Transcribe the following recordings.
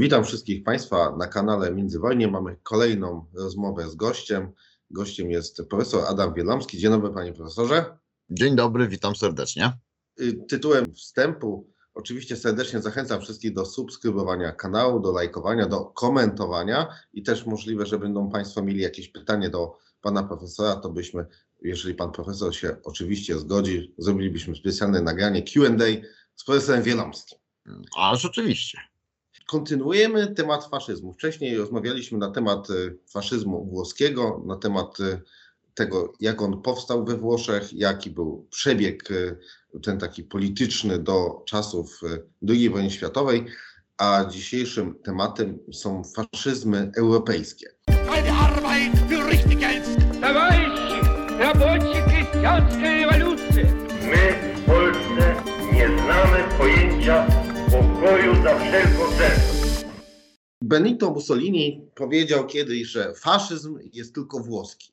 Witam wszystkich Państwa na kanale Międzywojnie. Mamy kolejną rozmowę z gościem. Gościem jest profesor Adam Wielamski. Dzień dobry, panie profesorze. Dzień dobry, witam serdecznie. Y, tytułem wstępu oczywiście serdecznie zachęcam wszystkich do subskrybowania kanału, do lajkowania, do komentowania i też możliwe, że będą Państwo mieli jakieś pytanie do pana profesora, to byśmy, jeżeli pan profesor się oczywiście zgodzi, zrobilibyśmy specjalne nagranie Q&A z profesorem Wielomskim. A rzeczywiście. Kontynuujemy temat faszyzmu. Wcześniej rozmawialiśmy na temat y, faszyzmu włoskiego, na temat y, tego, jak on powstał we Włoszech, jaki był przebieg y, ten taki polityczny do czasów II wojny światowej, a dzisiejszym tematem są faszyzmy europejskie. Arbeit für richtig Geld. My w Polsce nie znamy pojęcia pokoju za wszelką. Benito Mussolini powiedział kiedyś, że faszyzm jest tylko włoski,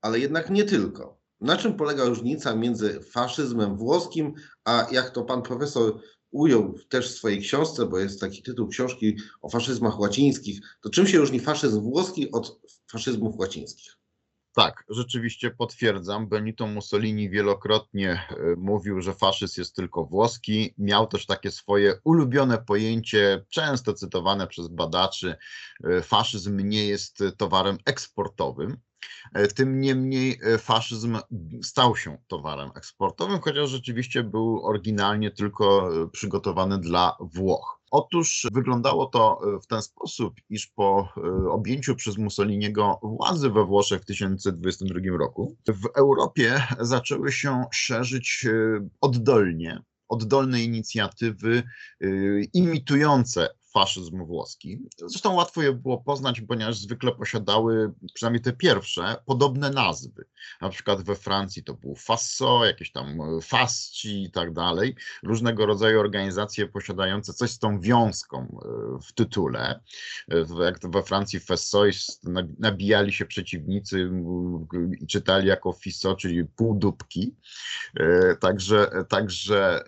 ale jednak nie tylko. Na czym polega różnica między faszyzmem włoskim, a jak to pan profesor ujął też w swojej książce, bo jest taki tytuł książki o faszyzmach łacińskich, to czym się różni faszyzm włoski od faszyzmów łacińskich? Tak, rzeczywiście potwierdzam. Benito Mussolini wielokrotnie e, mówił, że faszyzm jest tylko włoski. Miał też takie swoje ulubione pojęcie, często cytowane przez badaczy: e, faszyzm nie jest towarem eksportowym. E, tym niemniej faszyzm stał się towarem eksportowym, chociaż rzeczywiście był oryginalnie tylko przygotowany dla Włoch. Otóż wyglądało to e, w ten sposób, iż po e, objęciu przez Mussoliniego władzy we Włoszech w 1922 roku, w Europie zaczęły się szerzyć e, oddolnie, oddolne inicjatywy imitujące faszyzm włoski. Zresztą łatwo je było poznać, ponieważ zwykle posiadały, przynajmniej te pierwsze, podobne nazwy. Na przykład we Francji to był Fasso, jakieś tam e, Fasci i tak dalej. Różnego rodzaju organizacje posiadające coś z tą wiązką e, w tytule. E, jak we Francji Fessois nabijali się przeciwnicy i czytali jako Fisso, czyli półdubki. Także, także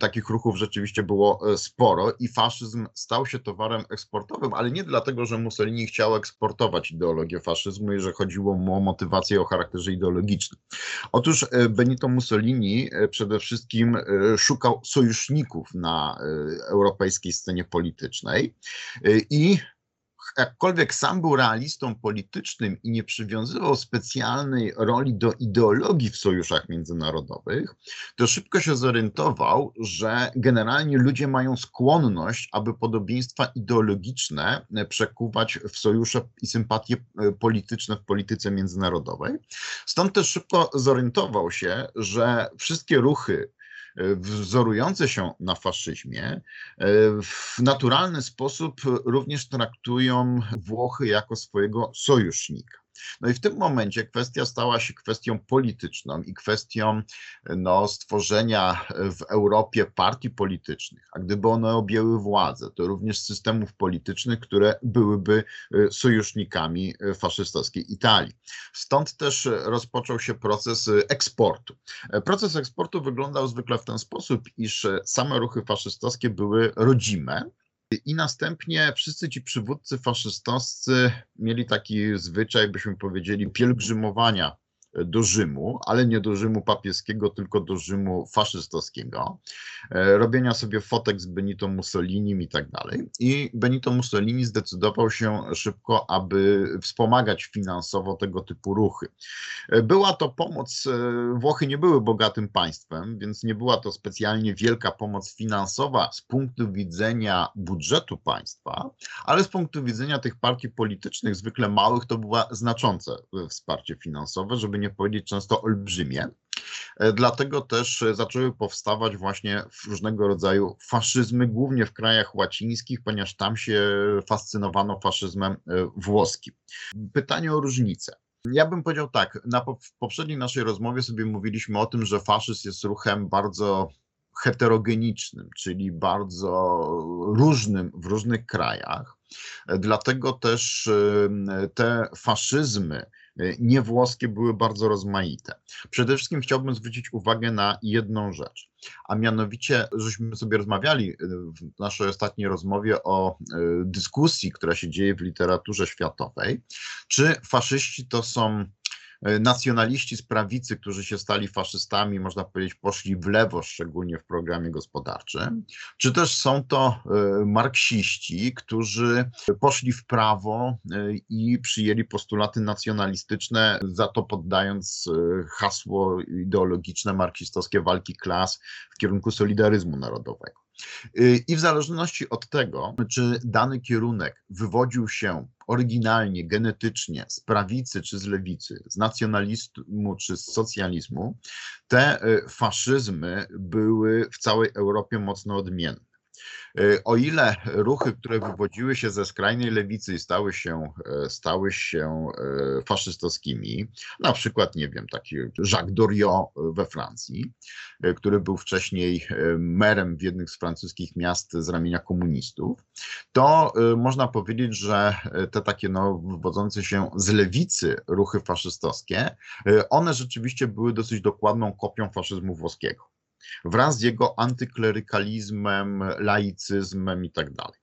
takich ruchów rzeczywiście było sporo i faszyzm stał się towarem eksportowym, ale nie dlatego, że Mussolini chciał eksportować ideologię faszyzmu i że chodziło mu o motywację o charakterze ideologicznym. Otóż e, Benito Mussolini e, przede wszystkim e, szukał sojuszników na europejskiej scenie politycznej i jakkolwiek sam był realistą politycznym i nie przywiązywał specjalnej roli do ideologii w sojuszach międzynarodowych, to szybko się zorientował, że generalnie ludzie mają skłonność, aby podobieństwa ideologiczne przekuwać w sojusze i sympatie e, polityczne w polityce międzynarodowej. Stąd też szybko zorientował się, że wszystkie ruchy wzorujące się na faszyzmie, e, w naturalny sposób również traktują Włochy jako swojego sojusznika. No i w tym momencie kwestia stała się kwestią polityczną i kwestią no, stworzenia w Europie partii politycznych, a gdyby one objęły władzę, to również systemów politycznych, które byłyby y, sojusznikami y, faszystowskiej Italii. Stąd też rozpoczął się proces eksportu. Proces eksportu wyglądał zwykle w ten sposób, iż same ruchy faszystowskie były rodzime, i następnie wszyscy ci przywódcy faszystowscy mieli taki zwyczaj, byśmy powiedzieli, pielgrzymowania do Rzymu, ale nie do Rzymu papieskiego, tylko do Rzymu faszystowskiego, e, robienia sobie fotek z Benito Mussolinim i tak dalej. I Benito Mussolini zdecydował się szybko, aby wspomagać finansowo tego typu ruchy. E, była to pomoc, e, Włochy nie były bogatym państwem, więc nie była to specjalnie wielka pomoc finansowa z punktu widzenia budżetu państwa, ale z punktu widzenia tych partii politycznych, zwykle małych, to była znaczące wsparcie finansowe, żeby nie powiedzieć często olbrzymie. E, dlatego też zaczęły powstawać właśnie różnego rodzaju faszyzmy, głównie w krajach łacińskich, ponieważ tam się fascynowano faszyzmem e, włoskim. Pytanie o różnicę. Ja bym powiedział tak, na, w poprzedniej naszej rozmowie sobie mówiliśmy o tym, że faszyzm jest ruchem bardzo heterogenicznym, czyli bardzo różnym w różnych krajach. Dlatego też te faszyzmy niewłoskie były bardzo rozmaite. Przede wszystkim chciałbym zwrócić uwagę na jedną rzecz, a mianowicie, żeśmy sobie rozmawiali w naszej ostatniej rozmowie o dyskusji, która się dzieje w literaturze światowej, czy faszyści to są E, nacjonaliści z prawicy, którzy się stali faszystami, można powiedzieć, poszli w lewo, szczególnie w programie gospodarczym, czy też są to e, marksiści, którzy poszli w prawo e, i przyjęli postulaty nacjonalistyczne, za to poddając hasło ideologiczne marksistowskie walki klas w kierunku solidaryzmu narodowego. I w zależności od tego, czy dany kierunek wywodził się oryginalnie, genetycznie z prawicy czy z lewicy, z nacjonalizmu czy z socjalizmu, te faszyzmy były w całej Europie mocno odmienne. E, o ile ruchy, które wywodziły się ze skrajnej lewicy i stały się, e, stały się e, faszystowskimi, na przykład, nie wiem, taki Jacques Doriot we Francji, który był wcześniej merem w z francuskich miast z ramienia komunistów, to można powiedzieć, że te takie no, wywodzące się z lewicy ruchy faszystowskie, one rzeczywiście były dosyć dokładną kopią faszyzmu włoskiego wraz z jego antyklerykalizmem, laicyzmem i tak.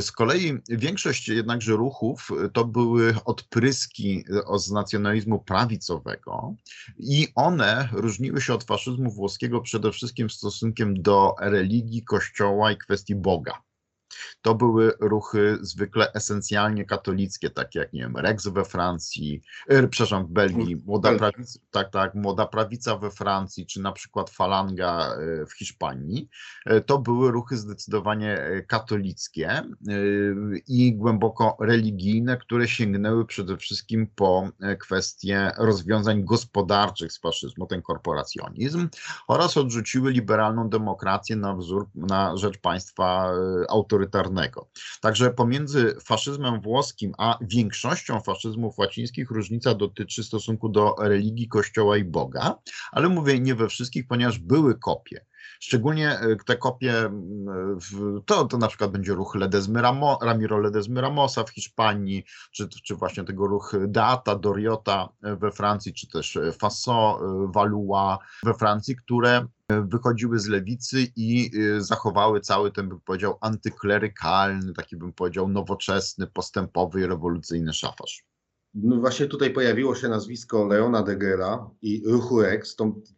Z kolei większość jednakże ruchów to były odpryski z nacjonalizmu prawicowego i one różniły się od faszyzmu włoskiego przede wszystkim stosunkiem do religii, kościoła i kwestii Boga. To były ruchy zwykle esencjalnie katolickie, takie jak, nie wiem, Rex we Francji, er, przepraszam, w Belgii, młoda prawica, tak, tak, młoda prawica we Francji, czy na przykład falanga e, w Hiszpanii. E, to były ruchy zdecydowanie katolickie i głęboko religijne, które sięgnęły przede wszystkim po kwestie rozwiązań gospodarczych z faszyzmu, ten korporacjonizm, oraz odrzuciły liberalną demokrację na wzór, na rzecz państwa autorytarnego autorytarnego. Także pomiędzy faszyzmem włoskim a większością faszyzmów łacińskich różnica dotyczy stosunku do religii, kościoła i Boga, ale mówię nie we wszystkich, ponieważ były kopie. Szczególnie e, te kopie, to, to na przykład będzie ruch Ledesmy Ramo, Ramiro Ledesmy Ramosa w Hiszpanii, czy, czy właśnie tego ruch Data, Doriota we Francji, czy też Faso, Valois we Francji, które wychodziły z lewicy i zachowały cały ten, bym powiedział, antyklerykalny, taki bym powiedział, nowoczesny, postępowy i rewolucyjny szafarz. No właśnie tutaj pojawiło się nazwisko Leona de Gera i ruchu Rex.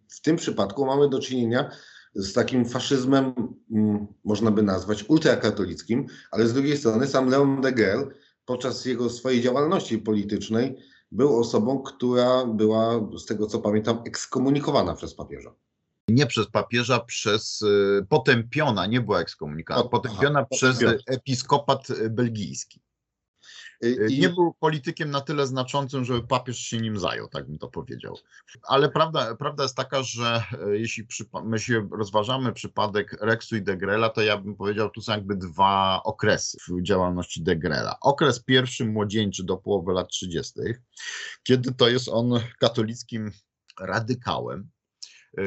W tym przypadku mamy do czynienia z takim faszyzmem, mm, można by nazwać ultrakatolickim, ale z drugiej strony sam Leon de Gel podczas jego swojej działalności politycznej był osobą, która była, z tego co pamiętam, ekskomunikowana przez papieża nie przez papieża, przez y, potępiona, nie była ekskomunikowana, potępiona Aha, przez episkopat belgijski. Y, I... Nie był politykiem na tyle znaczącym, żeby papież się nim zajął, tak bym to powiedział. Ale prawda, prawda jest taka, że e, jeśli my się rozważamy przypadek Rexu i Degrela, to ja bym powiedział, tu są jakby dwa okresy w działalności Degrela. Okres pierwszy młodzieńczy do połowy lat 30., kiedy to jest on katolickim radykałem,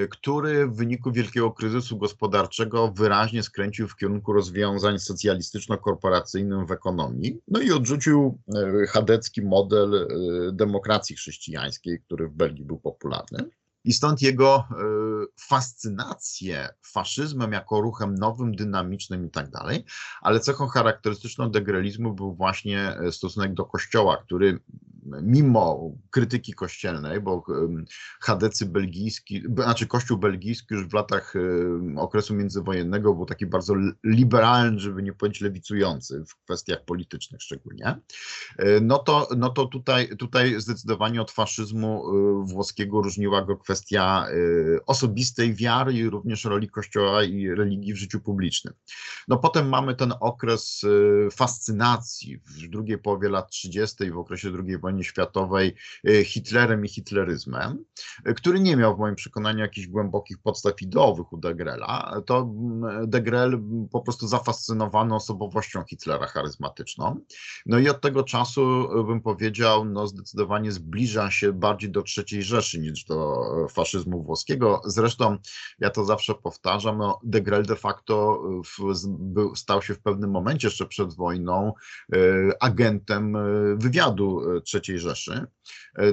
który w wyniku wielkiego kryzysu gospodarczego wyraźnie skręcił w kierunku rozwiązań socjalistyczno-korporacyjnych w ekonomii, no i odrzucił e, chadecki model e, demokracji chrześcijańskiej, który w Belgii był popularny. I stąd jego fascynację faszyzmem jako ruchem nowym, dynamicznym i tak dalej, ale cechą charakterystyczną degrelizmu był właśnie stosunek do kościoła, który mimo krytyki kościelnej, bo chadecy belgijski, znaczy kościół belgijski już w latach okresu międzywojennego był taki bardzo liberalny, żeby nie powiedzieć lewicujący w kwestiach politycznych szczególnie, e, no to, no to tutaj, tutaj zdecydowanie od faszyzmu e, włoskiego różniła go kwestia e, osobistej wiary i również roli kościoła i religii w życiu publicznym. No potem mamy ten okres fascynacji w drugiej połowie lat 30. w okresie II wojny światowej y, Hitlerem i hitleryzmem, y, który nie miał w moim przekonaniu jakichś głębokich podstaw ideowych u Degrela, to mm, Degrel po prostu zafascynowany osobowością Hitlera charyzmatyczną. No i od tego czasu y, bym powiedział, no zdecydowanie zbliża się bardziej do III Rzeszy niż do faszyzmu włoskiego. Zresztą ja to zawsze powtarzam, no Degrel de facto w, był, stał się w pewnym momencie jeszcze przed wojną agentem wywiadu III Rzeszy,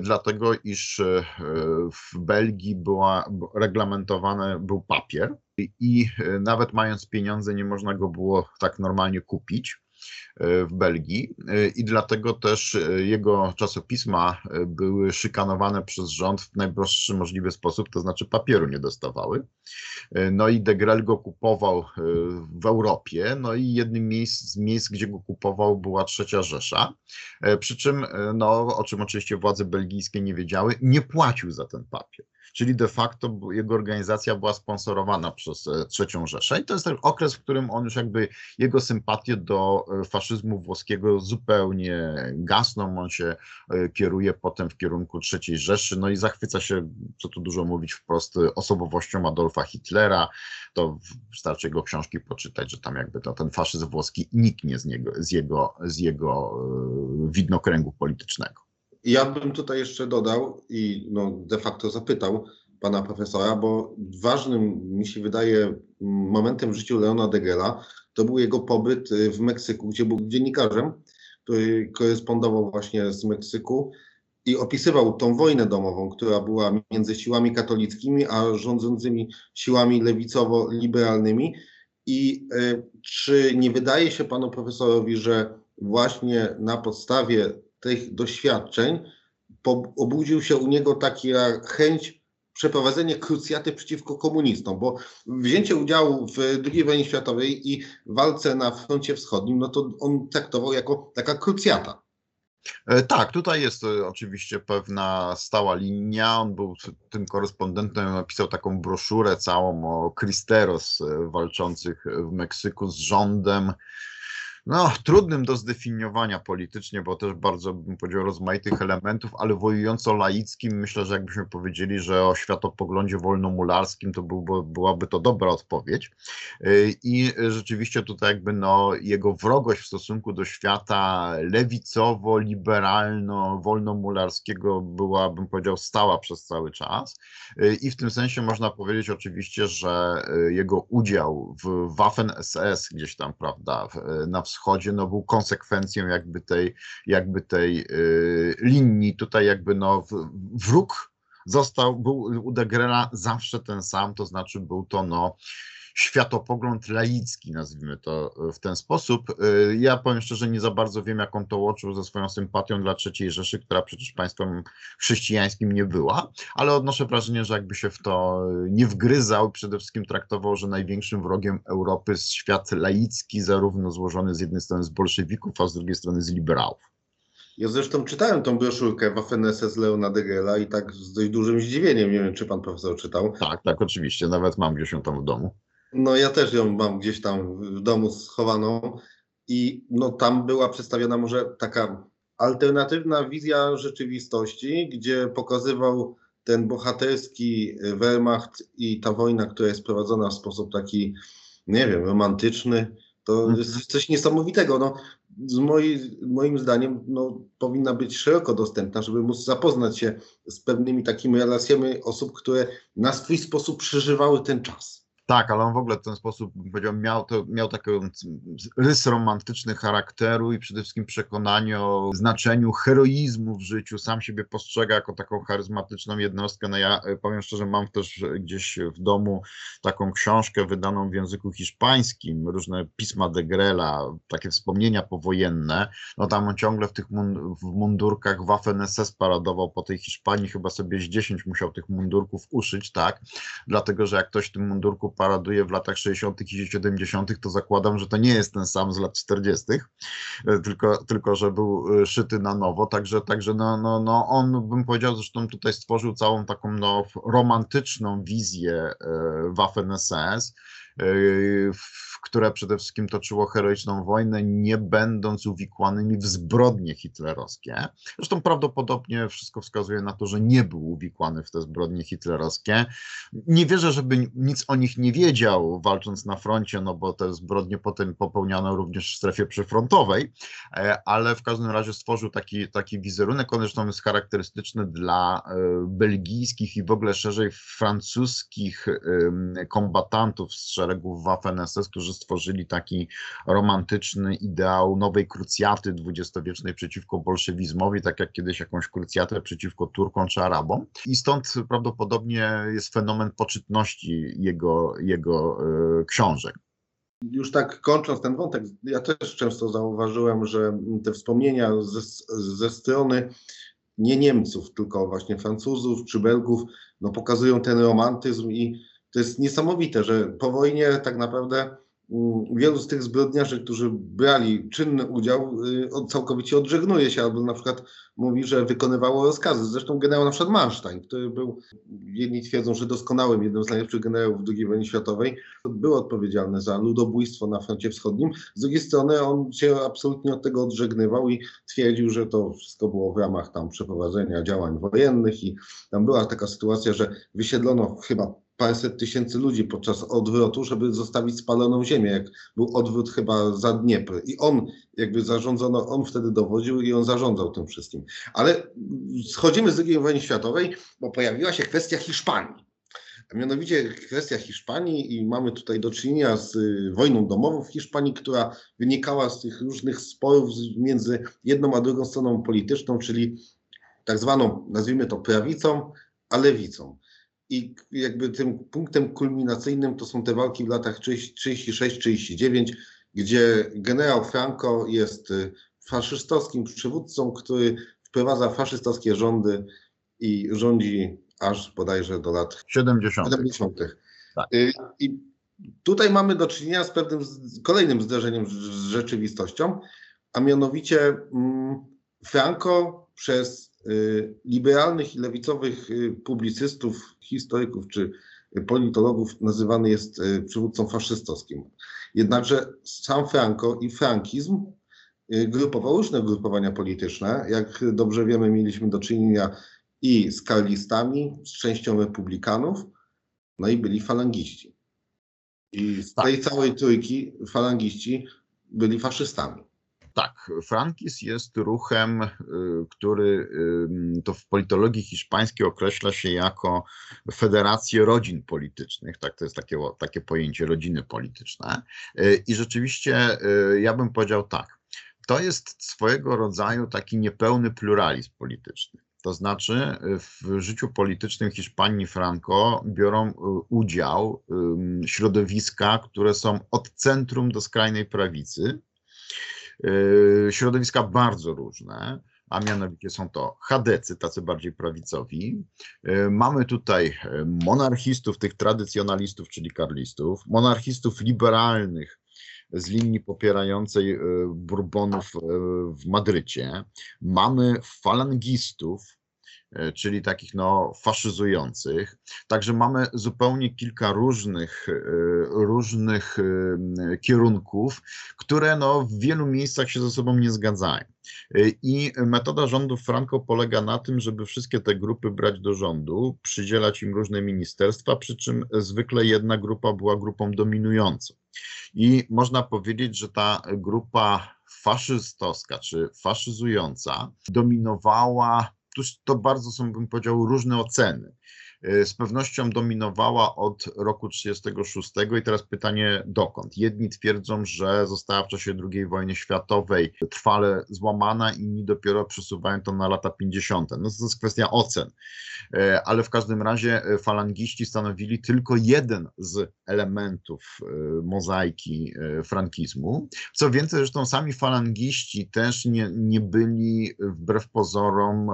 dlatego iż w Belgii była reglamentowany był papier i nawet mając pieniądze nie można go było tak normalnie kupić w Belgii. I dlatego też jego czasopisma były szykanowane przez rząd w najprostszy możliwy sposób, to znaczy papieru nie dostawały. No i de Grel go kupował w Europie, no i jednym z miejsc, gdzie go kupował była Trzecia Rzesza, przy czym, no, o czym oczywiście władze belgijskie nie wiedziały, nie płacił za ten papier czyli de facto jego organizacja była sponsorowana przez e, trzecią Rzeszę. I to jest ten okres, w którym on już jakby jego sympatie do e, faszyzmu włoskiego zupełnie gasną, on się e, kieruje potem w kierunku trzeciej Rzeszy, no i zachwyca się, co tu dużo mówić wprost, osobowością Adolfa Hitlera, to wystarczy jego książki poczytać, że tam jakby to, ten faszyzm włoski niknie z, niego, z jego, z jego widnokręgu politycznego. Ja bym tutaj jeszcze dodał i no de facto zapytał pana profesora, bo ważnym mi się wydaje momentem w życiu Leona Degela to był jego pobyt y, w Meksyku, gdzie był dziennikarzem, który korespondował właśnie z Meksyku i opisywał tą wojnę domową, która była między siłami katolickimi a rządzącymi siłami lewicowo-liberalnymi. I y, czy nie wydaje się panu profesorowi, że właśnie na podstawie tych doświadczeń obudził się u niego taka chęć przeprowadzenia krucjaty przeciwko komunistom, bo wzięcie udziału w II wojnie światowej i walce na froncie wschodnim, no to on traktował jako taka krucjata. E, tak, tutaj jest e, oczywiście pewna stała linia. On był tym korespondentem, napisał taką broszurę całą o Cristeros e, walczących w Meksyku z rządem no, trudnym do zdefiniowania politycznie, bo też bardzo, bym powiedział, rozmaitych elementów, ale wojująco-laickim myślę, że jakbyśmy powiedzieli, że o światopoglądzie wolnomularskim to byłby, byłaby to dobra odpowiedź. Y, I rzeczywiście tutaj jakby no, jego wrogość w stosunku do świata lewicowo-liberalno-wolnomularskiego była, bym powiedział, stała przez cały czas. Y, I w tym sensie można powiedzieć oczywiście, że y, jego udział w Waffen-SS gdzieś tam, prawda, na wschodzie, wschodzie no, był konsekwencją jakby tej, jakby tej y, linii. Tutaj jakby no, wróg został, był u Degrela zawsze ten sam, to znaczy był to no, światopogląd laicki, nazwijmy to e, w ten sposób. E, ja powiem szczerze, nie za bardzo wiem, jak on to łączył ze swoją sympatią dla III Rzeszy, która przecież państwem chrześcijańskim nie była, ale odnoszę wrażenie, że jakby się w to nie wgryzał, przede wszystkim traktował, że największym wrogiem Europy jest świat laicki, zarówno złożony z jednej strony z bolszewików, a z drugiej strony z liberałów. Ja zresztą czytałem tą broszurkę Waffen-SS Leona Degela i tak z dość dużym zdziwieniem, nie wiem, czy pan profesor czytał. Tak, tak, oczywiście, nawet mam gdzieś ją tam w domu. No ja też ją mam gdzieś tam w domu schowaną i no tam była przedstawiona może taka alternatywna wizja rzeczywistości, gdzie pokazywał ten bohaterski Wehrmacht i ta wojna, która jest prowadzona w sposób taki, nie wiem, romantyczny, to mhm. jest coś niesamowitego. No, z moi, moim zdaniem no, powinna być szeroko dostępna, żeby móc zapoznać się z pewnymi takimi relacjami osób, które na swój sposób przeżywały ten czas. Tak, ale on w ogóle w ten sposób, powiedział, miał, to, miał taki rys romantyczny charakteru i przede wszystkim przekonanie o znaczeniu heroizmu w życiu. Sam siebie postrzega jako taką charyzmatyczną jednostkę. No ja e, powiem szczerze, mam też gdzieś w domu taką książkę wydaną w języku hiszpańskim, różne pisma de Grela, takie wspomnienia powojenne. No tam on ciągle w tych w mundurkach Waffen-SS paradował po tej Hiszpanii, chyba sobie z 10 musiał tych mundurków uszyć, tak? Dlatego, że jak ktoś w tym mundurku paraduje w latach 60. i 70., to zakładam, że to nie jest ten sam z lat 40., e, tylko, tylko że był e, szyty na nowo. Także, także no, no, no on, bym powiedział, zresztą tutaj stworzył całą taką no, romantyczną wizję e, Waffen-SS które przede wszystkim toczyło heroiczną wojnę, nie będąc uwikłanymi w zbrodnie hitlerowskie. Zresztą prawdopodobnie wszystko wskazuje na to, że nie był uwikłany w te zbrodnie hitlerowskie. Nie wierzę, żeby nic o nich nie wiedział, walcząc na froncie, no bo te zbrodnie potem popełniano również w strefie przyfrontowej, e, ale w każdym razie stworzył taki, taki wizerunek. On zresztą jest charakterystyczny dla e, belgijskich i w ogóle szerzej francuskich kombatantów strzelania szeregów Waffen-SS, którzy stworzyli taki romantyczny ideał nowej krucjaty dwudziestowiecznej przeciwko bolszewizmowi, tak jak kiedyś jakąś krucjatę przeciwko Turkom czy Arabom. I stąd prawdopodobnie jest fenomen poczytności jego, jego y, książek. Już tak kończąc ten wątek, ja też często zauważyłem, że te wspomnienia ze, ze strony nie Niemców, tylko właśnie Francuzów czy Belgów, no pokazują ten romantyzm i to jest niesamowite, że po wojnie tak naprawdę Mm, wielu z tych zbrodniarzy, którzy brali czynny udział, y, całkowicie odżegnuje się, albo na przykład mówi, że wykonywało rozkazy. Zresztą generał na przykład Manstein, który był, jedni twierdzą, że doskonałym, jednym z najlepszych generałów II wojny światowej, był odpowiedzialny za ludobójstwo na froncie wschodnim. Z drugiej strony on się absolutnie od tego odżegnywał i twierdził, że to wszystko było w ramach tam przeprowadzenia działań wojennych i tam była taka sytuacja, że wysiedlono chyba paręset tysięcy ludzi podczas odwrotu, żeby zostawić spaloną ziemię, jak był odwrót chyba za Dniepr. I on jakby zarządzono, on wtedy dowodził i on zarządzał tym wszystkim. Ale schodzimy z II wojny światowej, bo pojawiła się kwestia Hiszpanii. A mianowicie kwestia Hiszpanii i mamy tutaj do czynienia z y, wojną domową w Hiszpanii, która wynikała z tych różnych sporów między jedną a drugą stroną polityczną, czyli tak zwaną, nazwijmy to prawicą, a lewicą. I jakby tym punktem kulminacyjnym to są te walki w latach 36-39, gdzie generał Franco jest y, faszystowskim przywódcą, który wprowadza faszystowskie rządy i rządzi aż bodajże do lat 70. 70. Tak. Y, I tutaj mamy do czynienia z pewnym kolejnym zderzeniem z rzeczywistością, a mianowicie mm, Franco przez liberalnych i lewicowych y, publicystów, historyków czy politologów nazywany jest y, przywódcą faszystowskim. Jednakże sam Franco i frankizm grupował różne grupowania polityczne. Jak dobrze wiemy, mieliśmy do czynienia i z karlistami, z częścią republikanów, no i byli falangiści. I z tej tak. całej trójki falangiści byli faszystami. Tak, frankizm jest ruchem, y, który to w politologii hiszpańskiej określa się jako federację rodzin politycznych. Tak, to jest takie, takie pojęcie rodziny polityczne. Y, I rzeczywiście y, ja bym powiedział tak. To jest swojego rodzaju taki niepełny pluralizm polityczny. To znaczy, w życiu politycznym Hiszpanii Franco biorą udział środowiska, które są od centrum do skrajnej prawicy, środowiska bardzo różne, a mianowicie są to chadecy, tacy bardziej prawicowi. E, mamy tutaj e, monarchistów, tych tradycjonalistów, czyli karlistów, monarchistów liberalnych, z linii popierającej Bourbonów w Madrycie. Mamy falangistów, czyli takich no, faszyzujących. Także mamy zupełnie kilka różnych, e, różnych e, kierunków, które no, w wielu miejscach się ze sobą nie zgadzają. I metoda rządów Franco polega na tym, żeby wszystkie te grupy brać do rządu, przydzielać im różne ministerstwa, przy czym zwykle jedna grupa była grupą dominującą. I można powiedzieć, że ta grupa faszystowska czy faszyzująca dominowała to bardzo są, bym powiedział, różne oceny. E, z pewnością dominowała od roku 1936 i teraz pytanie dokąd. Jedni twierdzą, że została w czasie II wojny światowej trwale złamana, inni dopiero przesuwają to na lata 50. No to jest kwestia ocen, e, ale w każdym razie e, falangiści stanowili tylko jeden z elementów mozaiki frankizmu. Co więcej, zresztą sami falangiści też nie, nie byli wbrew pozorom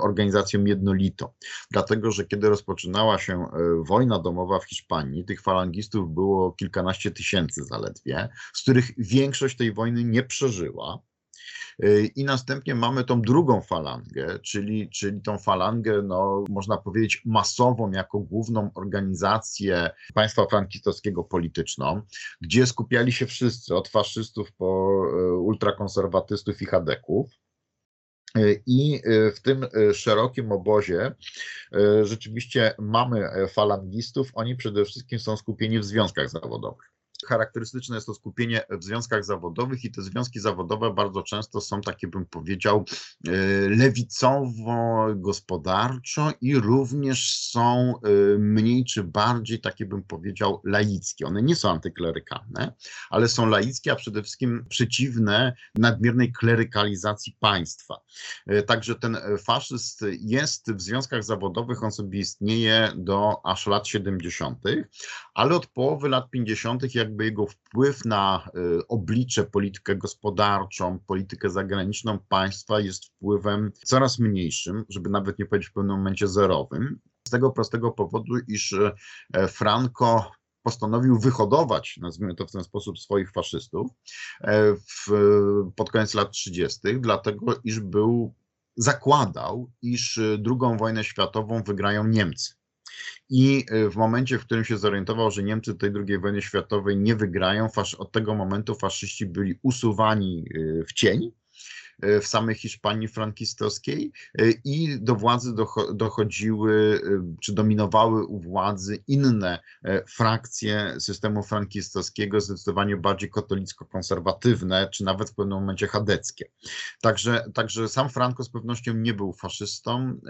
organizacją jednolitą, dlatego że kiedy roz rozpoczynała się e, wojna domowa w Hiszpanii, tych falangistów było kilkanaście tysięcy zaledwie, z których większość tej wojny nie przeżyła. E, I następnie mamy tą drugą falangę, czyli, czyli tą falangę, no, można powiedzieć, masową, jako główną organizację państwa frankistowskiego polityczną, gdzie skupiali się wszyscy, od faszystów po e, ultrakonserwatystów i chadeków. E, I e, w tym e, szerokim obozie rzeczywiście mamy falangistów. Oni przede wszystkim są skupieni w związkach zawodowych. Charakterystyczne jest to skupienie w związkach zawodowych i te związki zawodowe bardzo często są takie, bym powiedział, e, lewicowo-gospodarczo i również są e, mniej czy bardziej takie, bym powiedział, laickie. One nie są antyklerykalne, ale są laickie, a przede wszystkim przeciwne nadmiernej klerykalizacji państwa. E, także ten faszyst jest w związkach zawodowych, on sobie istnieje do aż lat 70., ale od połowy lat 50., jakby jego wpływ na y, oblicze, politykę gospodarczą, politykę zagraniczną państwa jest wpływem coraz mniejszym, żeby nawet nie powiedzieć w pewnym momencie zerowym. Z tego prostego powodu, iż e, Franco postanowił wyhodować, nazwijmy to w ten sposób, swoich faszystów e, w, pod koniec lat 30., dlatego iż był, zakładał, iż drugą wojnę światową wygrają Niemcy. I y, w momencie, w którym się zorientował, że Niemcy tej II wojny światowej nie wygrają, od tego momentu faszyści byli usuwani y, w cień w samej Hiszpanii frankistowskiej e, i do władzy dochodziły, e, czy dominowały u władzy inne frakcje systemu frankistowskiego, zdecydowanie bardziej katolicko-konserwatywne, czy nawet w pewnym momencie chadeckie. Także, także sam Franco z pewnością nie był faszystą,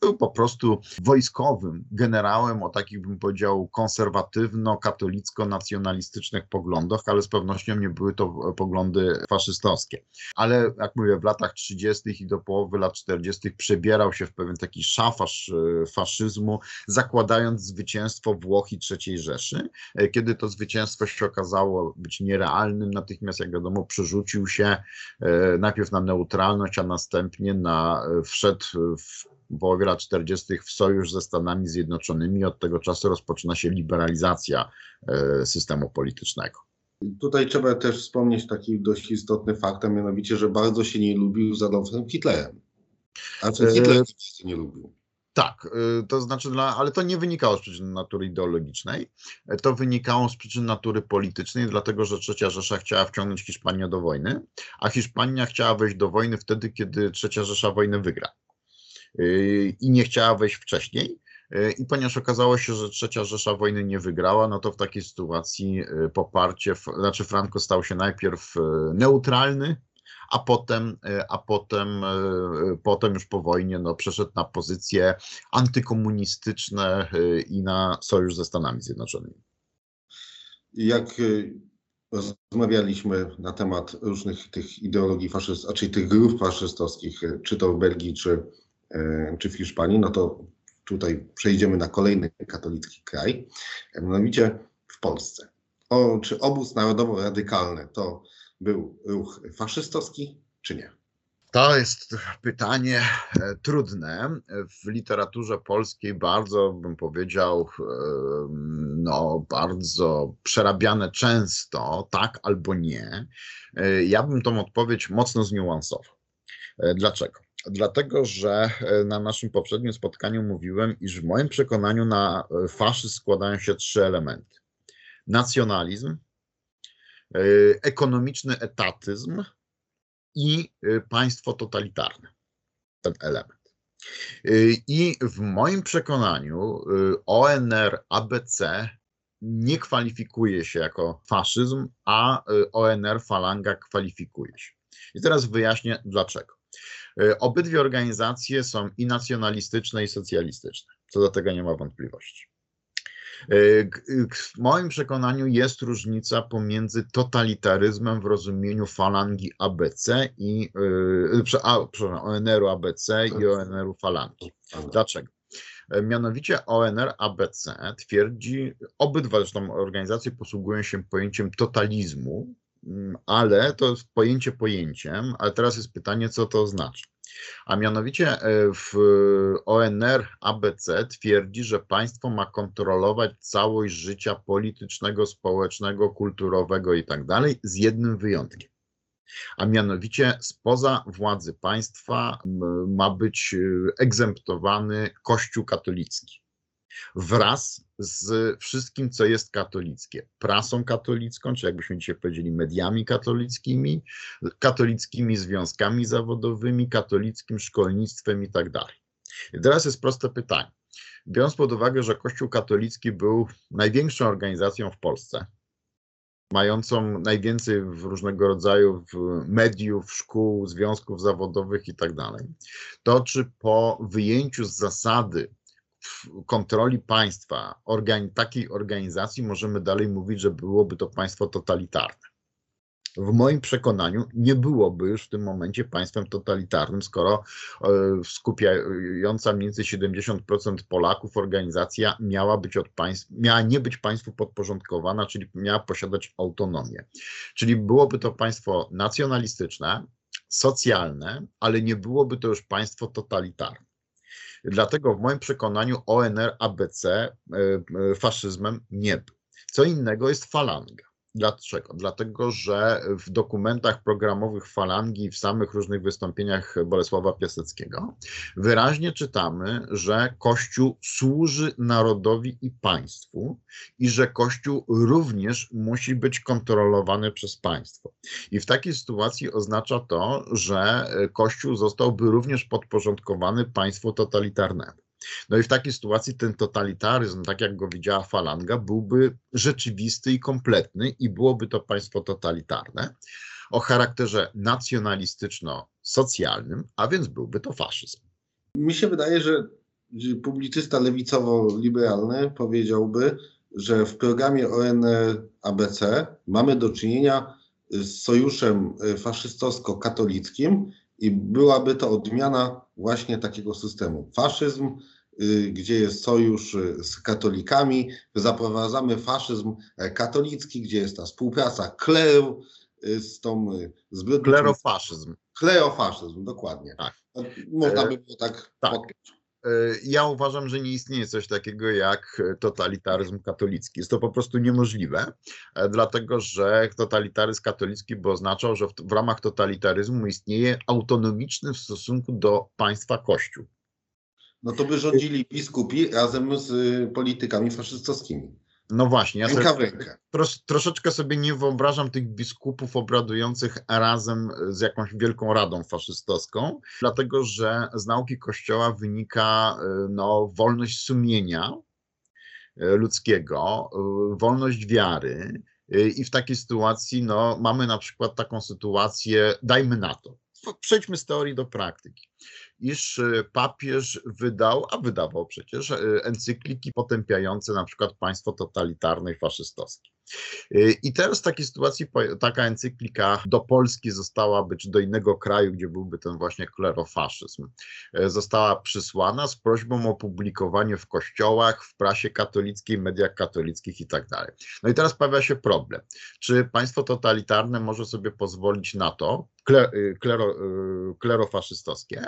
był po prostu wojskowym generałem o takich, bym powiedział, konserwatywno-katolicko-nacjonalistycznych poglądach, ale z pewnością nie były to poglądy faszystowskie. Ale jak mówię, w latach 30. i do połowy lat 40. przebierał się w pewien taki szafarz e, faszyzmu, zakładając zwycięstwo Włoch i III Rzeszy. E, kiedy to zwycięstwo się okazało być nierealnym, natychmiast, jak wiadomo, przerzucił się e, najpierw na neutralność, a następnie na wszedł w połowie lat 40. w sojusz ze Stanami Zjednoczonymi. Od tego czasu rozpoczyna się liberalizacja systemu politycznego. Tutaj trzeba też wspomnieć taki dość istotny fakt, a mianowicie, że bardzo się nie lubił z Adolfem Hitlerem. A co Hitler e... nie lubił. Tak, e, to znaczy, dla, ale to nie wynikało z przyczyn natury ideologicznej, e, to wynikało z przyczyn natury politycznej, dlatego że trzecia Rzesza chciała wciągnąć Hiszpanię do wojny, a Hiszpania chciała wejść do wojny wtedy, kiedy trzecia Rzesza wojnę wygra. E, I nie chciała wejść wcześniej, E, I ponieważ okazało się, że trzecia Rzesza wojny nie wygrała, no to w takiej sytuacji e, poparcie, znaczy Franco stał się najpierw e, neutralny, a potem, a potem, potem już po wojnie no, przeszedł na pozycje antykomunistyczne i na sojusz ze Stanami Zjednoczonymi. Jak rozmawialiśmy na temat różnych tych ideologii faszystowskich, czyli tych grup faszystowskich, czy to w Belgii, czy, czy w Hiszpanii, no to tutaj przejdziemy na kolejny katolicki kraj, mianowicie w Polsce. O, czy obóz narodowo-radykalny to był ruch faszystowski, czy nie? To jest pytanie e, trudne. W literaturze polskiej bardzo, bym powiedział, e, no, bardzo przerabiane często, tak albo nie. E, ja bym tą odpowiedź mocno zniuansował. Dlaczego? Dlatego, że e, na naszym poprzednim spotkaniu mówiłem, iż w moim przekonaniu na e, faszyzm składają się trzy elementy: nacjonalizm, e, ekonomiczny etatyzm i państwo totalitarne. Ten element. I w moim przekonaniu ONR ABC nie kwalifikuje się jako faszyzm, a ONR Falanga kwalifikuje się. I teraz wyjaśnię dlaczego. E, obydwie organizacje są i nacjonalistyczne, i socjalistyczne. Co do tego nie ma wątpliwości. E, w moim przekonaniu jest różnica pomiędzy totalitaryzmem w rozumieniu falangi ABC i e, ONR-u ABC i ONR-u falangi. Dlaczego? Mianowicie ONR ABC twierdzi, obydwa zresztą organizacje posługują się pojęciem totalizmu, ale to jest pojęcie pojęciem, ale teraz jest pytanie, co to oznacza. A mianowicie e, w ONR ABC twierdzi, że państwo ma kontrolować całość życia politycznego, społecznego, kulturowego i tak z jednym wyjątkiem. A mianowicie spoza władzy państwa ma być e, egzemptowany Kościół katolicki wraz z wszystkim, co jest katolickie. Prasą katolicką, czy jakbyśmy dzisiaj powiedzieli, mediami katolickimi, katolickimi związkami zawodowymi, katolickim szkolnictwem i tak dalej. Teraz jest proste pytanie. Biorąc pod uwagę, że Kościół katolicki był największą organizacją w Polsce, mającą najwięcej w różnego rodzaju mediów, szkół, związków zawodowych i tak dalej, to czy po wyjęciu z zasady kontroli państwa takiej organizacji możemy dalej mówić, że byłoby to państwo totalitarne w moim przekonaniu nie byłoby już w tym momencie państwem totalitarnym, skoro e, skupiająca mniej więcej 70% Polaków organizacja miała być od państw, miała nie być państwu podporządkowana, czyli miała posiadać autonomię. Czyli byłoby to państwo nacjonalistyczne, socjalne, ale nie byłoby to już państwo totalitarne. Dlatego w moim przekonaniu ONR, ABC e, e, faszyzmem nie był. Co innego jest falanga. Dlaczego? Dlatego, że w dokumentach programowych Falangi, w samych różnych wystąpieniach Bolesława Piaseckiego wyraźnie czytamy, że Kościół służy narodowi i państwu i że Kościół również musi być kontrolowany przez państwo. I w takiej sytuacji oznacza to, że Kościół zostałby również podporządkowany państwu totalitarnemu. No i w takiej sytuacji ten totalitaryzm, tak jak go widziała falanga, byłby rzeczywisty i kompletny i byłoby to państwo totalitarne o charakterze nacjonalistyczno-socjalnym, a więc byłby to faszyzm. Mi się wydaje, że publicysta lewicowo-liberalny powiedziałby, że w programie ONR-ABC mamy do czynienia z sojuszem faszystowsko-katolickim i byłaby to odmiana właśnie takiego systemu. Faszyzm, y, gdzie jest sojusz y, z katolikami, zaprowadzamy faszyzm e, katolicki, gdzie jest ta współpraca kleru y, z tą zbrodniczą... Klerofaszyzm. Klerofaszyzm, dokładnie. Tak. Można by było tak, tak. Ja uważam, że nie istnieje coś takiego jak totalitaryzm katolicki. Jest to po prostu niemożliwe, e, dlatego że totalitaryzm katolicki by oznaczał, że w, w ramach totalitaryzmu istnieje autonomiczny w stosunku do państwa Kościół. No to by rządzili biskupi razem z politykami faszystowskimi. No właśnie, ja sobie, tros, troszeczkę sobie nie wyobrażam tych biskupów obradujących razem z jakąś wielką radą faszystowską, dlatego że z nauki Kościoła wynika y, no, wolność sumienia y, ludzkiego, y, wolność wiary i w takiej sytuacji no, mamy na przykład taką sytuację, dajmy na to, przejdźmy z teorii do praktyki iż e, papież wydał, a wydawał przecież, e, encykliki potępiające na przykład państwo totalitarne i faszystowskie. E, I teraz w takiej sytuacji taka encyklika do Polski została, być do innego kraju, gdzie byłby ten właśnie klerofaszyzm, została przysłana z prośbą o publikowanie w kościołach, w prasie katolickiej, mediach katolickich i tak. No i teraz pojawia się problem. Czy państwo totalitarne może sobie pozwolić na to, klero, klerofaszystowskie,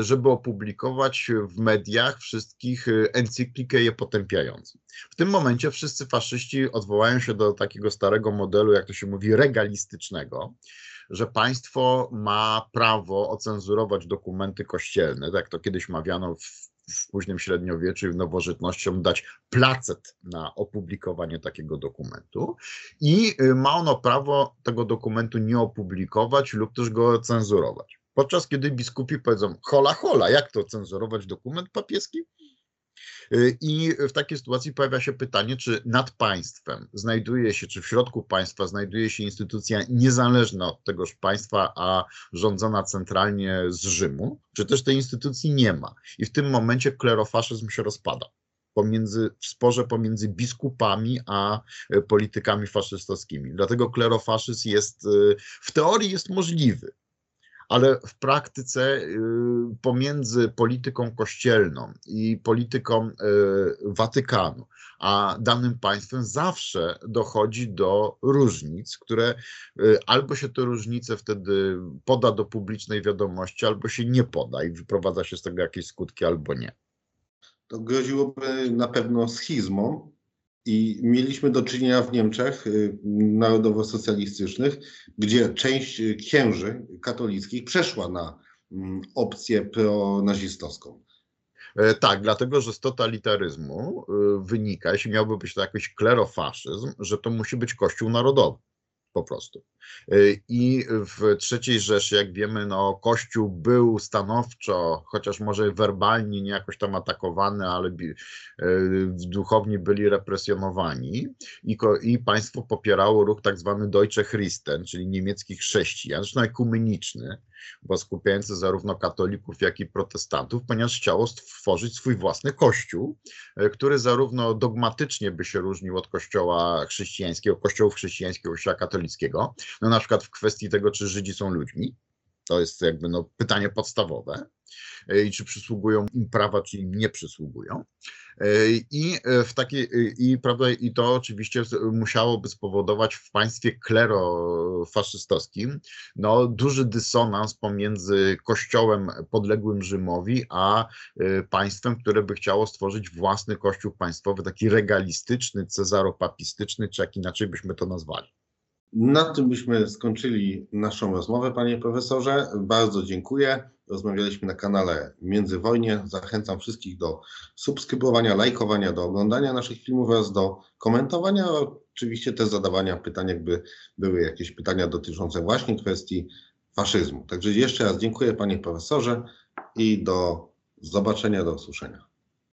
żeby opublikować w mediach wszystkich e, encyklikę je potępiającą. W tym momencie wszyscy faszyści odwołają się do takiego starego modelu, jak to się mówi, regalistycznego, że państwo ma prawo ocenzurować dokumenty kościelne, tak to kiedyś mawiano w w późnym średniowieczu i w nowożytnością dać placet na opublikowanie takiego dokumentu i e, ma ono prawo tego dokumentu nie opublikować lub też go cenzurować. Podczas kiedy biskupi powiedzą, hola, hola, jak to cenzurować dokument papieski? Y, I w takiej sytuacji pojawia się pytanie, czy nad państwem znajduje się, czy w środku państwa znajduje się instytucja niezależna od tegoż państwa, a rządzona centralnie z Rzymu, czy też tej instytucji nie ma. I w tym momencie klerofaszyzm się rozpada pomiędzy, w sporze pomiędzy biskupami a y, politykami faszystowskimi. Dlatego klerofaszyzm jest y, w teorii jest możliwy ale w praktyce y, pomiędzy polityką kościelną i polityką y, Watykanu, a danym państwem zawsze dochodzi do różnic, które y, albo się te różnice wtedy poda do publicznej wiadomości, albo się nie poda i wyprowadza się z tego jakieś skutki, albo nie. To groziłoby na pewno schizmą, i mieliśmy do czynienia w Niemczech y, narodowo-socjalistycznych, gdzie część księży katolickich przeszła na mm, opcję pronazistowską. E, tak, dlatego że z totalitaryzmu y, wynika, jeśli miałby być to jakiś klerofaszyzm, że to musi być Kościół Narodowy. Po prostu. Y, I w III Rzeszy, jak wiemy, no, Kościół był stanowczo, chociaż może werbalnie nie jakoś tam atakowany, ale bi- y, duchowni byli represjonowani i, i państwo popierało ruch tak zwany Deutsche Christen, czyli niemieckich chrześcijan, zresztą ekumeniczny, bo skupiający zarówno katolików, jak i protestantów, ponieważ chciało stworzyć swój własny kościół, e, który zarówno dogmatycznie by się różnił od kościoła chrześcijańskiego, kościołów chrześcijańskiego, kościoła katolickiego, no na przykład w kwestii tego, czy Żydzi są ludźmi, to jest jakby no pytanie podstawowe i czy przysługują im prawa, czy im nie przysługują. E, I e, w takiej, e, i, prawda, i to oczywiście musiałoby spowodować w państwie klerofaszystowskim no, duży dysonans pomiędzy kościołem podległym Rzymowi, a e, państwem, które by chciało stworzyć własny kościół państwowy, taki regalistyczny, cezaropapistyczny, czy jak inaczej byśmy to nazwali. Na tym byśmy skończyli naszą rozmowę, panie profesorze. Bardzo dziękuję. Rozmawialiśmy na kanale Międzywojnie. Zachęcam wszystkich do subskrybowania, lajkowania, do oglądania naszych filmów oraz do komentowania, oczywiście też zadawania pytań, jakby były jakieś pytania dotyczące właśnie kwestii faszyzmu. Także jeszcze raz dziękuję panie profesorze i do zobaczenia, do usłyszenia.